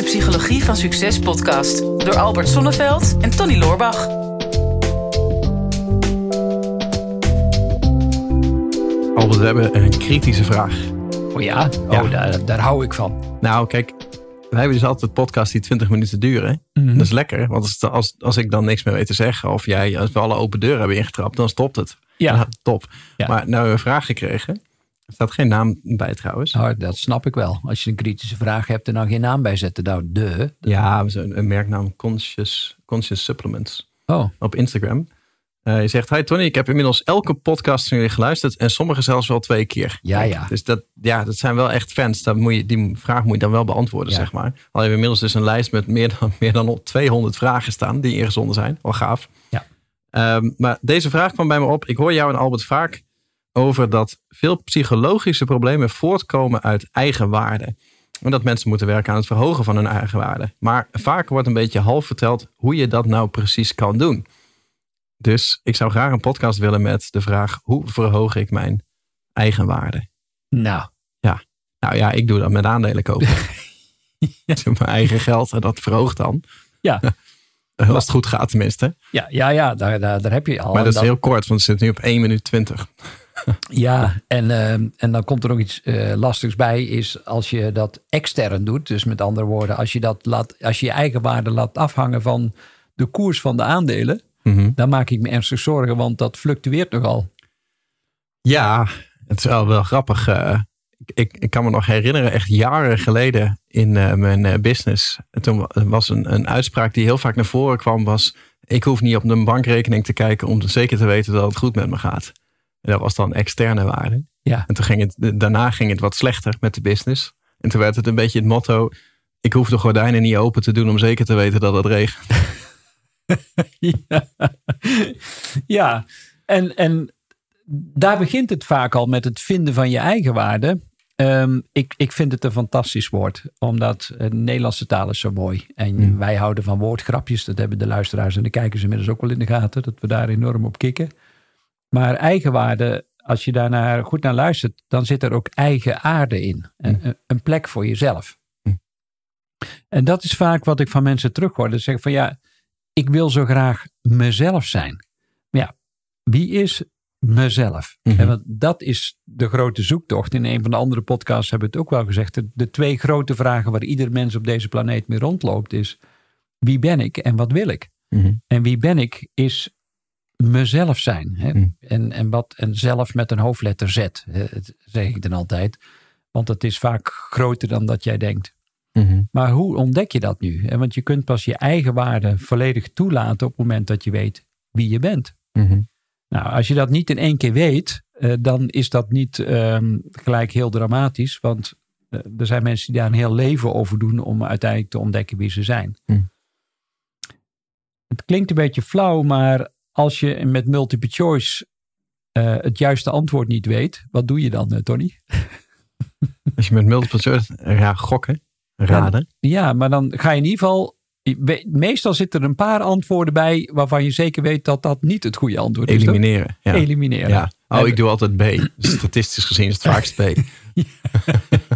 de Psychologie van Succes podcast door Albert Sonneveld en Tony Loorbach. Albert, we hebben een kritische vraag. Oh ja? Oh, Ja. Daar, daar hou ik van. Nou, kijk, wij hebben dus altijd podcasts die 20 minuten duren. Mhm. Dat is lekker, want als, als, als ik dan niks meer weet te zeggen, of jij, als we alle open deuren hebben ingetrapt, dan stopt het. Ja. Top. Ja. Maar nou hebben we een vraag gekregen. Er staat geen naam bij trouwens. Nou, dat snap ik wel. Als je een kritische vraag hebt en dan geen naam bij zetten. Nou, de. Ja, zijn een merknaam Conscious, Conscious Supplements Oh, op Instagram. Eh, je zegt, hi Tony, ik heb inmiddels elke podcast van jullie geluisterd en sommige zelfs wel twee keer. Ja, ja. Dus dat, ja, dat zijn wel echt fans. Dat moet je, die vraag moet je dan wel beantwoorden, Ja. zeg maar. Al hebben we inmiddels dus een lijst met meer dan, meer dan 200 vragen staan die ingezonden zijn. Wel gaaf. Ja. Ehm, maar deze vraag kwam bij me op. Ik hoor jou en Albert vaak over dat veel psychologische problemen voortkomen uit eigenwaarde. En dat mensen moeten werken aan het verhogen van hun eigenwaarde. Maar vaak wordt een beetje half verteld hoe je dat nou precies kan doen. Dus ik zou graag een podcast willen met de vraag: hoe verhoog ik mijn eigenwaarde? nou. Nou ja, ik doe dat met aandelen kopen. Met Mijn eigen geld en dat verhoogt dan. Ja, Als het goed gaat tenminste. ja, ja, ja daar, daar, daar heb je al. maar dat En is heel kort, want het zit nu op 1 minuut 20. Ja, en, ehm, en dan komt er nog iets eh, lastigs bij. Is als je dat extern doet. Dus met andere woorden, als je, dat laat, als je je eigen waarde laat afhangen van de koers van de aandelen. Mhm. Dan maak ik me ernstig zorgen, want dat fluctueert nogal. Ja, het is wel, wel grappig. eh, ik, ik, kan me nog herinneren, echt jaren geleden in eh, mijn business. En toen wa- was een, een uitspraak die heel vaak naar voren kwam. Was, ik hoef niet op mijn bankrekening te kijken om zeker te weten dat het goed met me gaat. En dat was dan externe waarde. Ja. En toen ging het, daarna ging het wat slechter met de business. En toen werd het een beetje het motto. Ik hoef de gordijnen niet open te doen om zeker te weten dat het regent. ja, ja. En, en daar begint het vaak al met het vinden van je eigen waarde. Ehm, ik, ik vind het een fantastisch woord, omdat eh, de Nederlandse taal is zo mooi. En Mm. wij houden van woordgrapjes. Dat hebben de luisteraars en de kijkers inmiddels ook wel in de gaten, dat we daar enorm op kikken. Maar eigenwaarde, als je daarnaar goed naar luistert, dan zit er ook eigen aarde in. Een, een- een plek voor jezelf. Mm. En dat is vaak wat ik van mensen terughoor. Dat ze zeggen van ja, ik wil zo graag mezelf zijn. Maar ja, wie is mezelf? En want dat is de grote zoektocht. In een van de andere podcasts hebben we het ook wel gezegd. De, de twee grote vragen waar ieder mens op deze planeet mee rondloopt is... Wie ben ik en wat wil ik? En wie ben ik is mezelf zijn. Hè? Mm. En, en, wat, en zelf met een hoofdletter Z, zeg ik dan altijd. Want het is vaak groter dan dat jij denkt. Mhm. Maar hoe ontdek je dat nu? Want je kunt pas je eigen waarde volledig toelaten op het moment dat je weet wie je bent. Mhm. Nou, als je dat niet in één keer weet, eh, dan is dat niet ehm, gelijk heel dramatisch. Want eh, er zijn mensen die daar een heel leven over doen om uiteindelijk te ontdekken wie ze zijn. Hm. Het klinkt een beetje flauw, maar als je met multiple choice eh, het juiste antwoord niet weet, wat doe je dan, eh, Tony? Als je met multiple choice, ja, gokken, raden. Ja, maar dan ga je in ieder geval. Meestal zitten er een paar antwoorden bij waarvan je zeker weet dat dat niet het goede antwoord is. Elimineren. Ja. Elimineren. Ja. Oh, ik doe altijd B. Dus statistisch gezien is het vaakst B.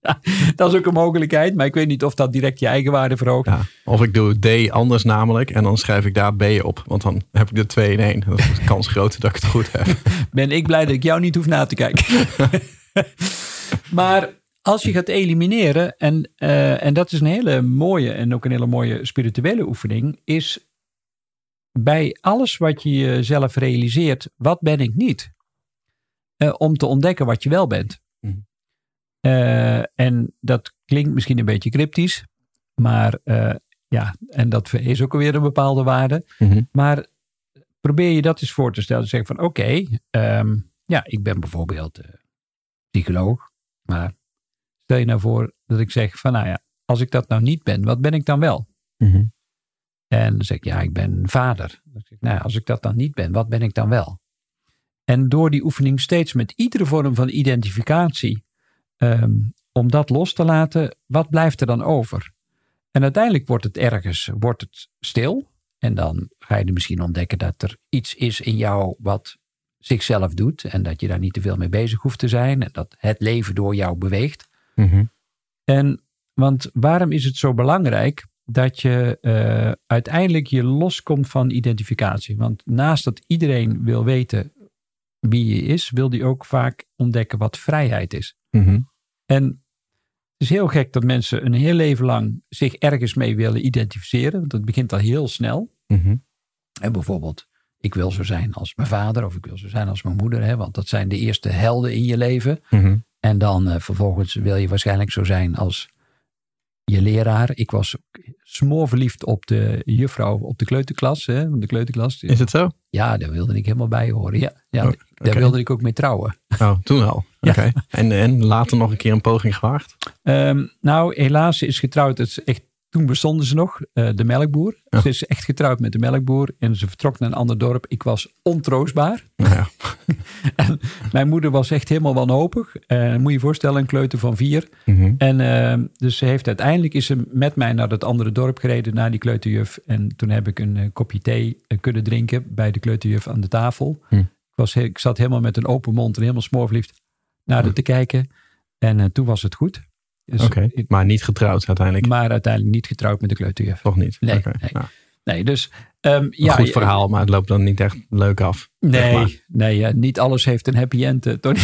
Dat is ook een mogelijkheid, maar ik weet niet of dat direct je eigenwaarde verhoogt. Ja. Of ik doe D anders namelijk. En dan schrijf ik daar B op. Want dan heb ik de 2 in 1. Dat is de kans groter dat ik het goed heb. Ben ik blij dat ik jou niet hoef na te kijken. maar als je gaat elimineren, en, eh, en dat is een hele mooie en ook een hele mooie spirituele oefening, is bij alles wat je jezelf realiseert, wat ben ik niet? Eh, om te ontdekken wat je wel bent. Mhm. Eh, en dat klinkt misschien een beetje cryptisch, maar eh, ja, en dat is ook alweer een bepaalde waarde. Mhm. Maar probeer je dat eens voor te stellen. Zeg van oké, ehm, ja, ik ben bijvoorbeeld eh, psycholoog. Maar stel je nou voor dat ik zeg van nou ja, als ik dat nou niet ben, wat ben ik dan wel? Mhm. En dan zeg ik ja, ik ben vader. Dan zeg ik, nou als ik dat dan niet ben, wat ben ik dan wel? En door die oefening steeds met iedere vorm van identificatie, ehm, om dat los te laten, wat blijft er dan over? En uiteindelijk wordt het ergens wordt het stil. En dan ga je misschien ontdekken dat er iets is in jou wat zichzelf doet. En dat je daar niet te veel mee bezig hoeft te zijn. En dat het leven door jou beweegt. Mhm. En want waarom is het zo belangrijk dat je uh, uiteindelijk je loskomt van identificatie? Want naast dat iedereen wil weten wie je is, wil die ook vaak ontdekken wat vrijheid is. Mhm. En het is heel gek dat mensen een heel leven lang zich ergens mee willen identificeren. Want dat begint al heel snel. Mhm. En bijvoorbeeld, ik wil zo zijn als mijn vader of ik wil zo zijn als mijn moeder. Hè, want dat zijn de eerste helden in je leven. Mhm. En dan uh, vervolgens wil je waarschijnlijk zo zijn als je leraar. Ik was smoorverliefd op de juffrouw op de kleuterklas. Hè, de kleuterklas. Is het zo? Ja, daar wilde ik helemaal bij horen. Ja, ja Oh, daar wilde ik ook mee trouwen. Oh, toen al. Ja. Oké. En, en later nog een keer een poging gewaagd? Ehm, nou, helaas is getrouwd. Het is echt, toen bestonden ze nog, eh, de melkboer. Ja. Ze is echt getrouwd met de melkboer. En ze vertrok naar een ander dorp. Ik was ontroostbaar. Ja. Mijn moeder was echt helemaal wanhopig. Eh moet je je voorstellen, een kleuter van vier. Mhm. En ehm, dus ze heeft uiteindelijk is ze met mij naar het andere dorp gereden, naar die kleuterjuf. En toen heb ik een eh, kopje thee kunnen drinken bij de kleuterjuf aan de tafel. Hm. Ik, was, ik zat helemaal met een open mond en helemaal smoorverliefd naar Hm. te kijken. En eh, toen was het goed. Dus Oké. Maar niet getrouwd uiteindelijk? maar uiteindelijk niet getrouwd met de kleuterjuf. Toch niet? Nee, nee. Nou, Nee, dus um, een ja. goed verhaal, maar het loopt dan niet echt leuk af. zeg maar. Nee, nee niet alles heeft een happy end, Tony.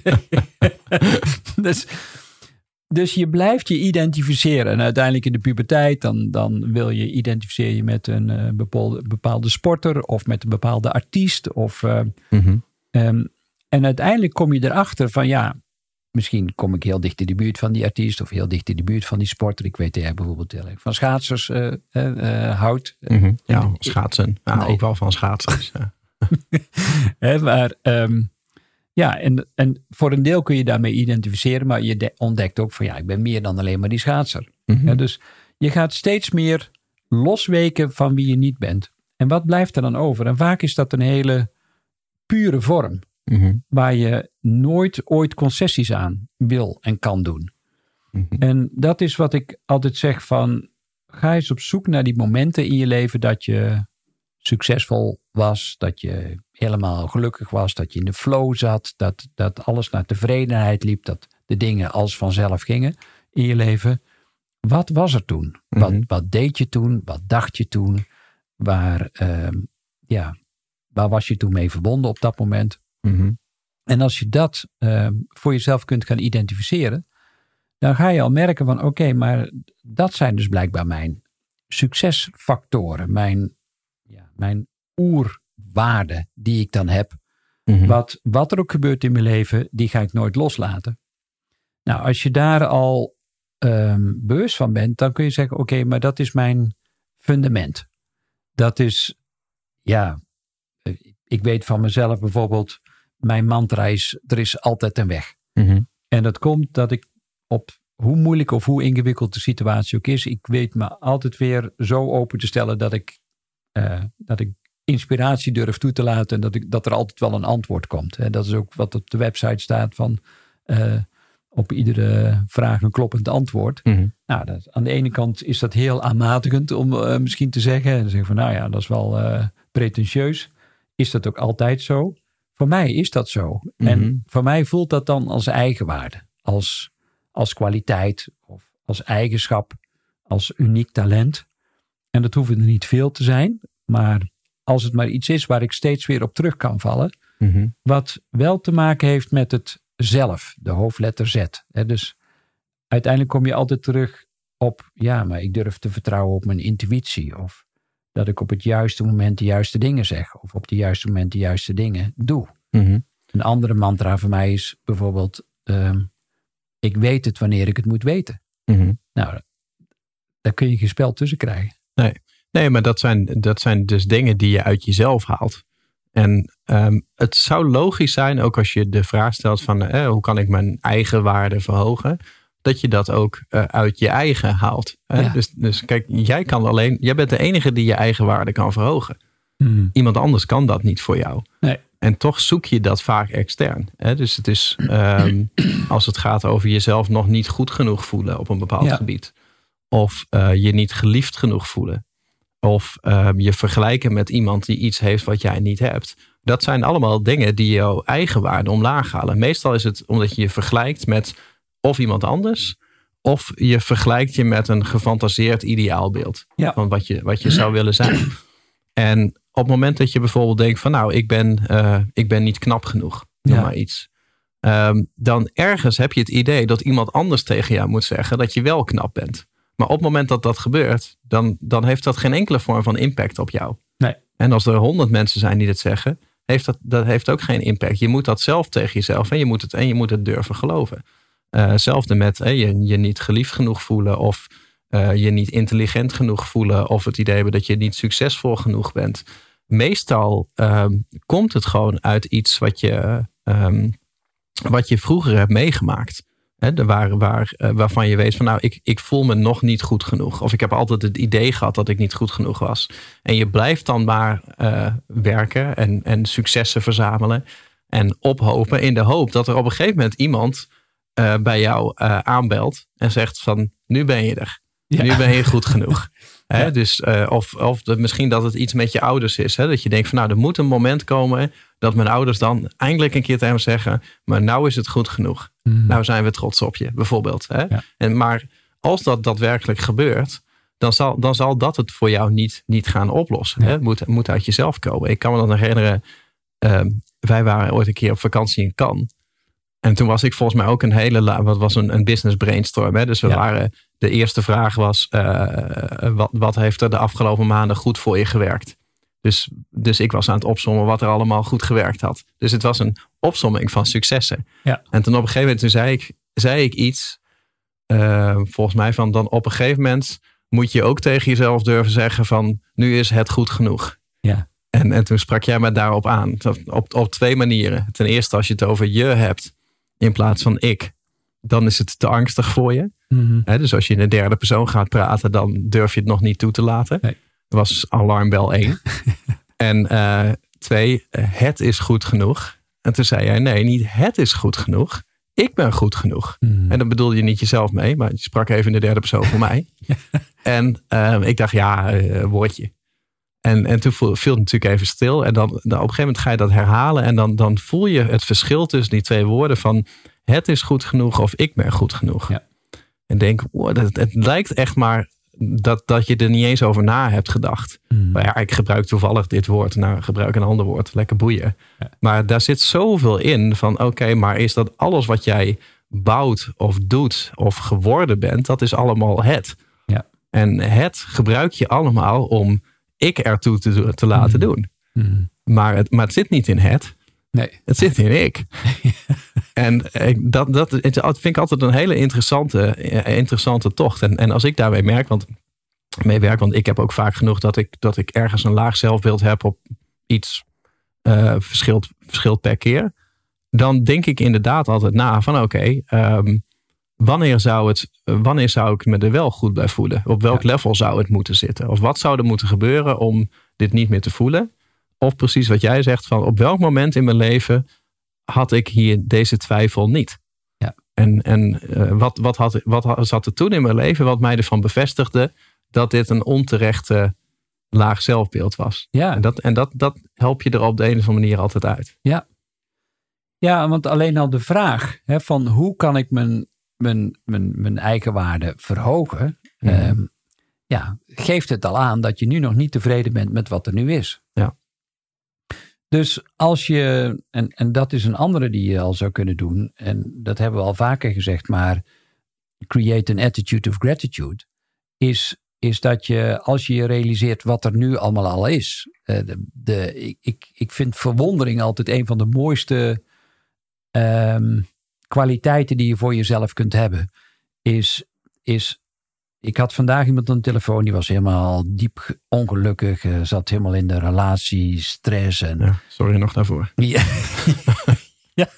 dus, dus je blijft je identificeren. En uiteindelijk in de puberteit, dan, dan wil je identificeer je met een eh, bepaalde, bepaalde sporter of met een bepaalde artiest. Of, Mhm. ehm, en uiteindelijk kom je erachter van ja, misschien kom ik heel dicht in de buurt van die artiest of heel dicht in de buurt van die sporter. Ik weet dat jij bijvoorbeeld heel erg van schaatsers eh, houdt. Mhm. Ja, En- schaatsen. Ja, Nee. Ook wel van. Hè, maar ehm, ja, en, en voor een deel kun je daarmee identificeren, maar je de- ontdekt ook van ja, ik ben meer dan alleen maar die schaatser. Mhm. Dus je gaat steeds meer losweken van wie je niet bent. En wat blijft er dan over? En vaak is dat een hele pure vorm, Mhm. waar je nooit ooit concessies aan wil en kan doen. Mhm. En dat is wat ik altijd zeg van, ga eens op zoek naar die momenten in je leven dat je succesvol was, dat je helemaal gelukkig was, dat je in de flow zat, dat, dat alles naar tevredenheid liep, dat de dingen als vanzelf gingen in je leven. Wat was er toen? wat, Mhm. wat deed je toen? Wat dacht je toen? Waar, ehm, ja, waar was je toen mee verbonden op dat moment? Mhm. En als je dat ehm, voor jezelf kunt gaan identificeren, dan ga je al merken van oké, maar dat zijn dus blijkbaar mijn succesfactoren, mijn, ja, mijn oerwaarden die ik dan heb. Mhm. Wat, wat er ook gebeurt in mijn leven, die ga ik nooit loslaten. Nou, als je daar al ehm, bewust van bent, dan kun je zeggen: Oké, maar dat is mijn fundament. Dat is, ja, eh, ik weet van mezelf bijvoorbeeld, mijn mantra is: er is altijd een weg. Mhm. En dat komt dat ik op hoe moeilijk of hoe ingewikkeld de situatie ook is, ik weet me altijd weer zo open te stellen dat ik, eh, dat ik inspiratie durf toe te laten en dat, ik, dat er altijd wel een antwoord komt. Hè. Dat is ook wat op de website staat van eh, op iedere vraag een kloppend antwoord. Mhm. Nou, dat, aan de ene kant is dat heel aanmatigend om eh, misschien te zeggen. En dan zeggen van nou ja, dat is wel pretentieus. Is dat ook altijd zo? Voor mij is dat zo. Mhm. En voor mij voelt dat dan als eigenwaarde. Als, als kwaliteit of als eigenschap. Als uniek talent. En dat hoeft er niet veel te zijn. Maar als het maar iets is waar ik steeds weer op terug kan vallen. Mhm. Wat wel te maken heeft met het zelf, de hoofdletter Z. Hè, dus uiteindelijk kom je altijd terug op, ja, maar ik durf te vertrouwen op mijn intuïtie. Of dat ik op het juiste moment de juiste dingen zeg. Of op het juiste moment de juiste dingen doe. Mhm. Een andere mantra voor mij is bijvoorbeeld, ehm, ik weet het wanneer ik het moet weten. Mhm. Nou, daar kun je geen spel tussen krijgen. Nee, maar dat zijn, dat zijn dus dingen die je uit jezelf haalt. En ehm, het zou logisch zijn, ook als je de vraag stelt van eh, hoe kan ik mijn eigen waarde verhogen, dat je dat ook eh, uit je eigen haalt. hè? Ja. Dus, dus kijk, jij kan alleen, jij bent de enige die je eigen waarde kan verhogen. Iemand anders kan dat niet voor jou. Nee. En toch zoek je dat vaak extern. Hè? Dus het is, ehm, als het gaat over jezelf nog niet goed genoeg voelen op een bepaald Ja. gebied. Of eh, je niet geliefd genoeg voelen. Of ehm, je vergelijken met iemand die iets heeft wat jij niet hebt. Dat zijn allemaal dingen die jouw eigen waarde omlaag halen. Meestal is het omdat je je vergelijkt met of iemand anders. of je vergelijkt je met een gefantaseerd ideaalbeeld Ja. van wat je, wat je zou willen zijn. En op het moment dat je bijvoorbeeld denkt van nou, ik ben, eh, ik ben niet knap genoeg, noem Ja. maar iets. Ehm, dan ergens heb je het idee dat iemand anders tegen jou moet zeggen dat je wel knap bent. Maar op het moment dat dat gebeurt, dan, dan heeft dat geen enkele vorm van impact op jou. Nee. En als er honderd mensen zijn die dit zeggen, heeft dat, dat heeft ook geen impact. Je moet dat zelf tegen jezelf en je moet het, en je moet het durven geloven. Eh, hetzelfde met je, je niet geliefd genoeg voelen of eh, je niet intelligent genoeg voelen of het idee hebben dat je niet succesvol genoeg bent. Meestal ehm, komt het gewoon uit iets wat je, ehm, wat je vroeger hebt meegemaakt. Hè, de waar, waar, eh, waarvan je weet van nou, ik, ik voel me nog niet goed genoeg. Of ik heb altijd het idee gehad dat ik niet goed genoeg was. En je blijft dan maar eh, werken en, en successen verzamelen. En ophopen in de hoop dat er op een gegeven moment iemand eh, bij jou eh, aanbelt. En zegt van nu ben je er. Ja. Nu ben je goed genoeg. Hè. Dus, eh, of of misschien dat het iets met je ouders is. Hè? Dat je denkt van nou, er moet een moment komen dat mijn ouders dan eindelijk een keer tegen me zeggen. Maar nou is het goed genoeg. Mm. Nou zijn we trots op je, bijvoorbeeld. Hè? Ja. En, maar als dat daadwerkelijk gebeurt, dan zal, dan zal dat het voor jou niet, niet gaan oplossen. Het moet, moet uit jezelf komen. Ik kan me dan herinneren, ehm, wij waren ooit een keer op vakantie in Cannes. En toen was ik volgens mij ook een hele, wat was een, een business brainstorm. Hè? Dus we Ja. waren, de eerste vraag was, eh, wat, wat heeft er de afgelopen maanden goed voor je gewerkt? Dus, dus ik was aan het opzommen wat er allemaal goed gewerkt had. Dus het was een opsomming van successen. Ja. En toen op een gegeven moment toen zei, ik, zei ik iets, eh, volgens mij van dan op een gegeven moment moet je ook tegen jezelf durven zeggen van nu is het goed genoeg. Ja. En, en toen sprak jij me daarop aan. Op, op twee manieren. Ten eerste als je het over je hebt in plaats van ik. Dan is het te angstig voor je. Mhm. Dus als je in de derde persoon gaat praten, dan durf je het nog niet toe te laten. Nee. Dat was alarmbel één. en eh, twee, het is goed genoeg. En toen zei jij, nee, niet het is goed genoeg. Ik ben goed genoeg. Mhm. En dan bedoelde je niet jezelf mee, maar je sprak even in de derde persoon voor mij. En eh, ik dacht, ja, eh, woordje. En, en toen viel, het natuurlijk even stil. En dan, dan op een gegeven moment ga je dat herhalen. En dan, dan voel je het verschil tussen die twee woorden van het is goed genoeg of ik ben goed genoeg. Ja. En denk, wow, dat, het lijkt echt maar dat, dat je er niet eens over na hebt gedacht. Mhm. Maar ja, ik gebruik toevallig dit woord. Nou, gebruik een ander woord. Lekker boeien. Ja. Maar daar zit zoveel in van oké, maar is dat alles wat jij bouwt of doet of geworden bent, dat is allemaal het. Ja. En het gebruik je allemaal om ik ertoe te, te laten Mhm. doen. Mhm. Maar het, maar het zit niet in het. Nee. Het zit in ik. en ik, dat, dat, het vind ik altijd een hele interessante, eh, interessante tocht. En, en als ik daarmee merk, want, mee werk, want ik heb ook vaak genoeg dat ik, dat ik ergens een laag zelfbeeld heb op iets eh, verschilt, verschilt per keer. Dan denk ik inderdaad altijd na van oké, ehm, wanneer, zou het, wanneer zou ik me er wel goed bij voelen? Op welk level zou het moeten zitten? Of wat zou er moeten gebeuren om dit niet meer te voelen? Of precies wat jij zegt van op welk moment in mijn leven had ik hier deze twijfel niet? Ja. En, en eh, wat, wat, had, wat had- zat er toen in mijn leven wat mij ervan bevestigde dat dit een onterechte laag zelfbeeld was? Ja. En, dat, en dat, dat help je er op de een of andere manier altijd uit. Ja, want alleen al de vraag hè, van hoe kan ik mijn, mijn, mijn, mijn eigenwaarde verhogen, Mhm. ehm, ja, geeft het al aan dat je nu nog niet tevreden bent met wat er nu is. Ja. Dus als je, en, en dat is een andere die je al zou kunnen doen, en dat hebben we al vaker gezegd, maar create an attitude of gratitude, is, is dat je als je je realiseert wat er nu allemaal al is. eh, de, de, ik, ik, ik vind verwondering altijd een van de mooiste ehm, kwaliteiten die je voor jezelf kunt hebben. Is, is, ik had vandaag iemand aan de telefoon, die was helemaal diep ge- ongelukkig, eh, zat helemaal in de relatie, stress en Ja, sorry nog daarvoor. ja. ja.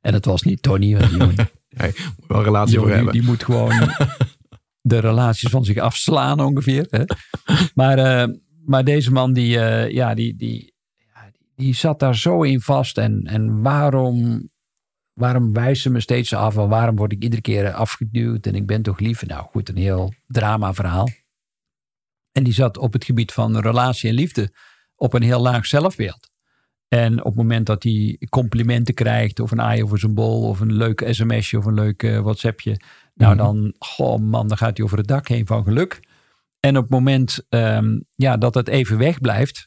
En het was niet Tony, want die, moet- Hey, moet wel een relatie voor hebben. die moet gewoon de relaties van zich afslaan ongeveer. Hè? Maar, eh, maar deze man die, eh, ja, die, die, die zat daar zo in vast. En, en waarom, waarom wijst ze me steeds af? En waarom word ik iedere keer afgeduwd? En ik ben toch lief? Nou goed, een heel drama verhaal. En die zat op het gebied van relatie en liefde op een heel laag zelfbeeld. En op het moment dat hij complimenten krijgt, of een aai over zijn bol, of een leuk sms'je of een leuk uh, WhatsAppje, nou Mhm. dan, goh man, dan gaat hij over het dak heen van geluk. En op het moment ehm, ja, dat het even wegblijft,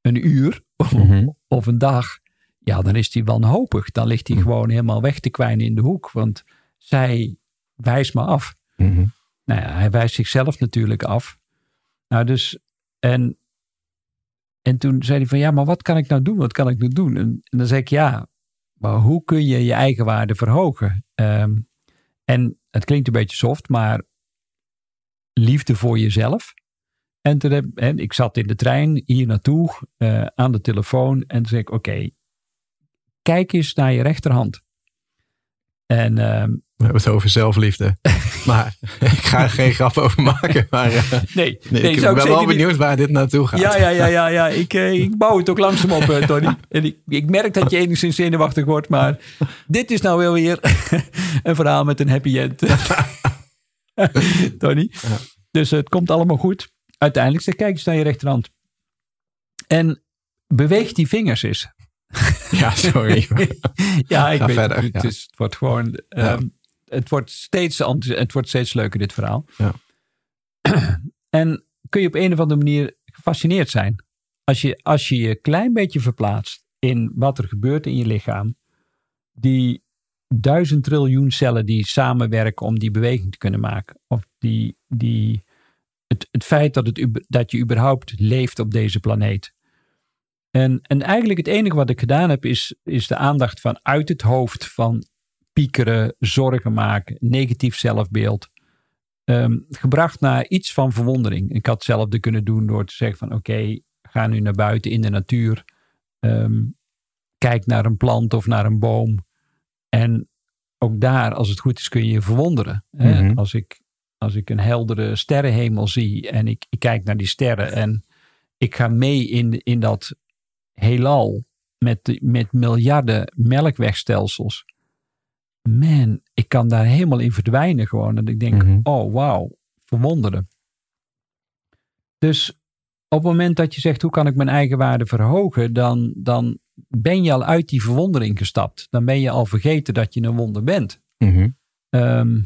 een uur of, Mhm. of een dag, ja, dan is hij wanhopig. Dan ligt hij Mhm. gewoon helemaal weg te kwijnen in de hoek, want zij wijst me af. Mhm. Nou ja, hij wijst zichzelf natuurlijk af. Nou, dus, en, en toen zei hij van, ja, maar wat kan ik nou doen? Wat kan ik nou doen? En, en dan zei ik, ja, maar hoe kun je je eigen waarde verhogen? Ehm, en het klinkt een beetje soft, maar liefde voor jezelf. En, toen heb, en ik zat in de trein hier naartoe, eh, aan de telefoon. En toen zei ik, oké, kijk eens naar je rechterhand. En ehm, We hebben het over zelfliefde. maar ik ga er geen grap over maken. Maar eh, nee, nee, nee, ik ben wel niet- benieuwd waar dit naartoe gaat. Ja, ja, ja, ja, ja. Ik, eh, ik bouw het ook langzaam op, eh, Tony. En ik, ik merk dat je enigszins zenuwachtig wordt, maar dit is nou wel weer een verhaal met een happy end. Tony. Ja. Dus het komt allemaal goed. Uiteindelijk zeg kijk eens naar je rechterhand. En beweeg die vingers eens. Ja, sorry. ja, ik Ga weet verder, het. ja. is- het wordt gewoon... Ja. ehm, het, wordt steeds, het wordt steeds leuker, dit verhaal. Ja. en kun je op een of andere manier gefascineerd zijn. Als je, als je je een klein beetje verplaatst in wat er gebeurt in je lichaam. Die duizend triljoen cellen die samenwerken om die beweging te kunnen maken. Of die, die, het, het feit dat, het, dat je überhaupt leeft op deze planeet. En, en eigenlijk het enige wat ik gedaan heb is, is de aandacht van uit het hoofd van piekeren, zorgen maken, negatief zelfbeeld. ehm, gebracht naar iets van verwondering. Ik had hetzelfde kunnen doen door te zeggen van oké, ga nu naar buiten in de natuur. Ehm, kijk naar een plant of naar een boom. En ook daar, als het goed is, kun je je verwonderen. Hè? Mhm. Als, ik, als ik een heldere sterrenhemel zie en ik, ik kijk naar die sterren en ik ga mee in, in dat heelal met, met miljarden melkwegstelsels. Man, ik kan daar helemaal in verdwijnen gewoon. En ik denk, Mhm. oh wauw, verwonderen. Dus op het moment dat je zegt, hoe kan ik mijn eigen waarde verhogen? Dan, dan ben je al uit die verwondering gestapt. Dan ben je al vergeten dat je een wonder bent. Mhm. Ehm,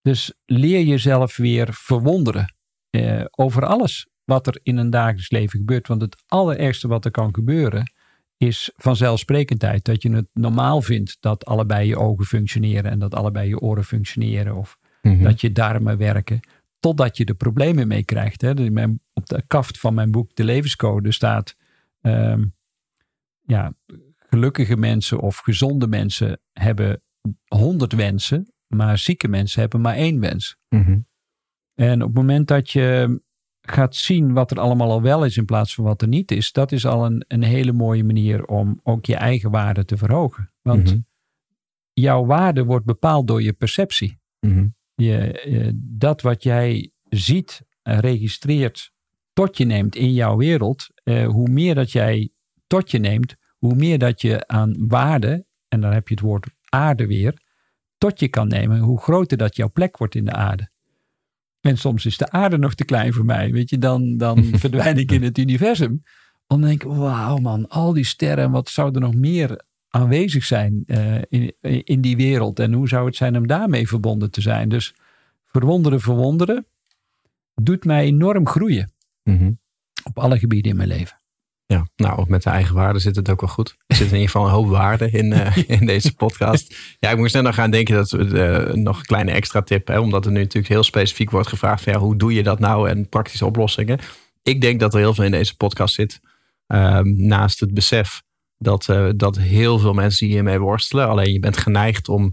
dus leer jezelf weer verwonderen eh, over alles wat er in een dagelijks leven gebeurt. Want het allerergste wat er kan gebeuren is vanzelfsprekendheid. Dat je het normaal vindt dat allebei je ogen functioneren en dat allebei je oren functioneren. Of Mhm. dat je darmen werken. Totdat je er problemen mee krijgt. Hè. Mijn- Op de kaft van mijn boek De Levenscode staat... ehm, ja, gelukkige mensen of gezonde mensen hebben honderd wensen. Maar zieke mensen hebben maar één wens. Mhm. En op het moment dat je gaat zien wat er allemaal al wel is in plaats van wat er niet is, dat is al een, een hele mooie manier om ook je eigen waarde te verhogen. Want Mhm. jouw waarde wordt bepaald door je perceptie. Mhm. Je, eh, dat wat jij ziet, en registreert, tot je neemt in jouw wereld, eh, hoe meer dat jij tot je neemt, hoe meer dat je aan waarde, en dan heb je het woord aarde weer, tot je kan nemen, hoe groter dat jouw plek wordt in de aarde. En soms is de aarde nog te klein voor mij, weet je, dan, dan verdwijn ik in het universum. Dan denk ik, wauw man, al die sterren, wat zou er nog meer aanwezig zijn eh, in, in die wereld? En hoe zou het zijn om daarmee verbonden te zijn? Dus verwonderen, verwonderen, doet mij enorm groeien Mhm. op alle gebieden in mijn leven. Ja, nou, met de eigen waarde zit het ook wel goed. Er zit in ieder geval een hoop waarde in, eh, in deze podcast. Ja, ik moest net nog gaan denken dat we eh, nog een kleine extra tip, hè, omdat er nu natuurlijk heel specifiek wordt gevraagd van ja, hoe doe je dat nou en praktische oplossingen. Ik denk dat er heel veel in deze podcast zit. Ehm, naast het besef dat, eh, dat heel veel mensen hiermee worstelen. Alleen je bent geneigd om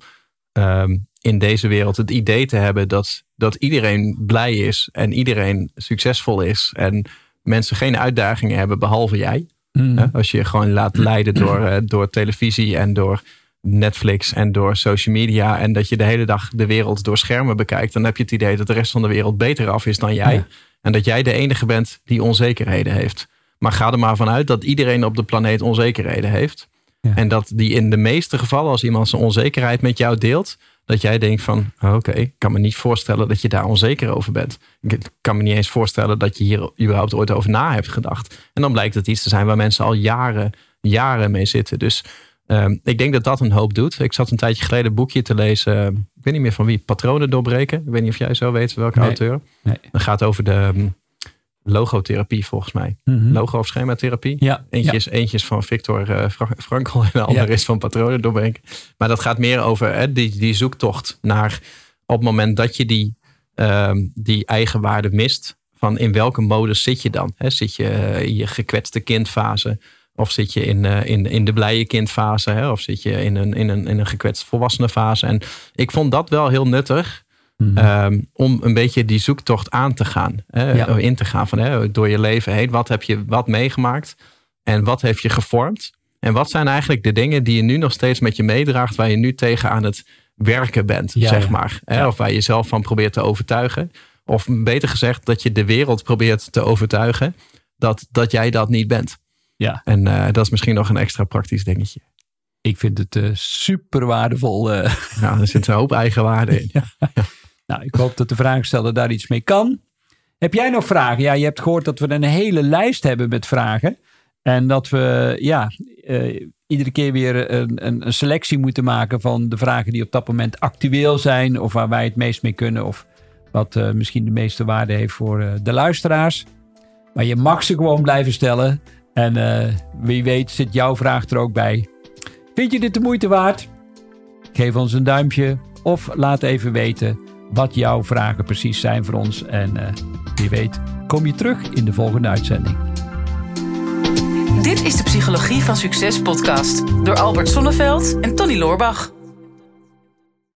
ehm, in deze wereld het idee te hebben dat, dat iedereen blij is en iedereen succesvol is. En mensen geen uitdagingen hebben behalve jij. Hè? Als je je gewoon laat leiden door, eh, door televisie en door Netflix en door social media. En dat je de hele dag de wereld door schermen bekijkt. Dan heb je het idee dat de rest van de wereld beter af is dan jij. Ja. En dat jij de enige bent die onzekerheden heeft. Maar ga er maar vanuit dat iedereen op de planeet onzekerheden heeft. Ja. En dat die in de meeste gevallen, als iemand zijn onzekerheid met jou deelt, dat jij denkt van, oh, oké, ik kan me niet voorstellen dat je daar onzeker over bent. Ik kan me niet eens voorstellen dat je hier überhaupt ooit over na hebt gedacht. En dan blijkt het iets te zijn waar mensen al jaren jaren mee zitten. Dus ehm, ik denk dat dat een hoop doet. Ik zat een tijdje geleden een boekje te lezen. Ik weet niet meer van wie. Patronen doorbreken. Ik weet niet of jij zo weet welke Nee. auteur. Nee. Het gaat over de um, logotherapie volgens mij. Mhm. Logo- of schematherapie. Ja, Eentje, ja. is, eentje is van Victor eh, Fra- Frankl en de andere Ja. is van patronen doorbreken. Maar dat gaat meer over hè, die, die zoektocht naar op het moment dat je die, ehm, die eigen waarde mist. Van in welke modus zit je dan? Hè? Zit je eh, in je gekwetste kindfase? Of zit je in, eh, in, in de blije kindfase? Hè? Of zit je in een, in, een, in een gekwetst volwassene fase? En ik vond dat wel heel nuttig. Mhm. Ehm, om een beetje die zoektocht aan te gaan. Hè, Ja. In te gaan van hè, door je leven heen. Wat heb je wat meegemaakt? En wat heeft je gevormd? En wat zijn eigenlijk de dingen die je nu nog steeds met je meedraagt, waar je nu tegen aan het werken bent, Ja, zeg ja. maar. Hè? Ja. Of waar je zelf van probeert te overtuigen. Of beter gezegd, dat je de wereld probeert te overtuigen dat, dat jij dat niet bent. Ja. En eh, dat is misschien nog een extra praktisch dingetje. Ik vind het eh, super waardevol. eh. Nou, er zit een hoop eigenwaarde in. nou, ik hoop dat de vraagsteller daar iets mee kan. Heb jij nog vragen? Ja, je hebt gehoord dat we een hele lijst hebben met vragen. En dat we ja, eh, iedere keer weer een, een, selectie moeten maken van de vragen die op dat moment actueel zijn. Of waar wij het meest mee kunnen. Of wat eh, misschien de meeste waarde heeft voor eh, de luisteraars. Maar je mag ze gewoon blijven stellen. En wie weet zit jouw vraag er ook bij. Vind je dit de moeite waard? Geef ons een duimpje of laat even weten wat jouw vragen precies zijn voor ons. En eh, wie weet kom je terug in de volgende uitzending. Dit is de Psychologie van Succes podcast door Albert Sonneveld en Tony Loorbach.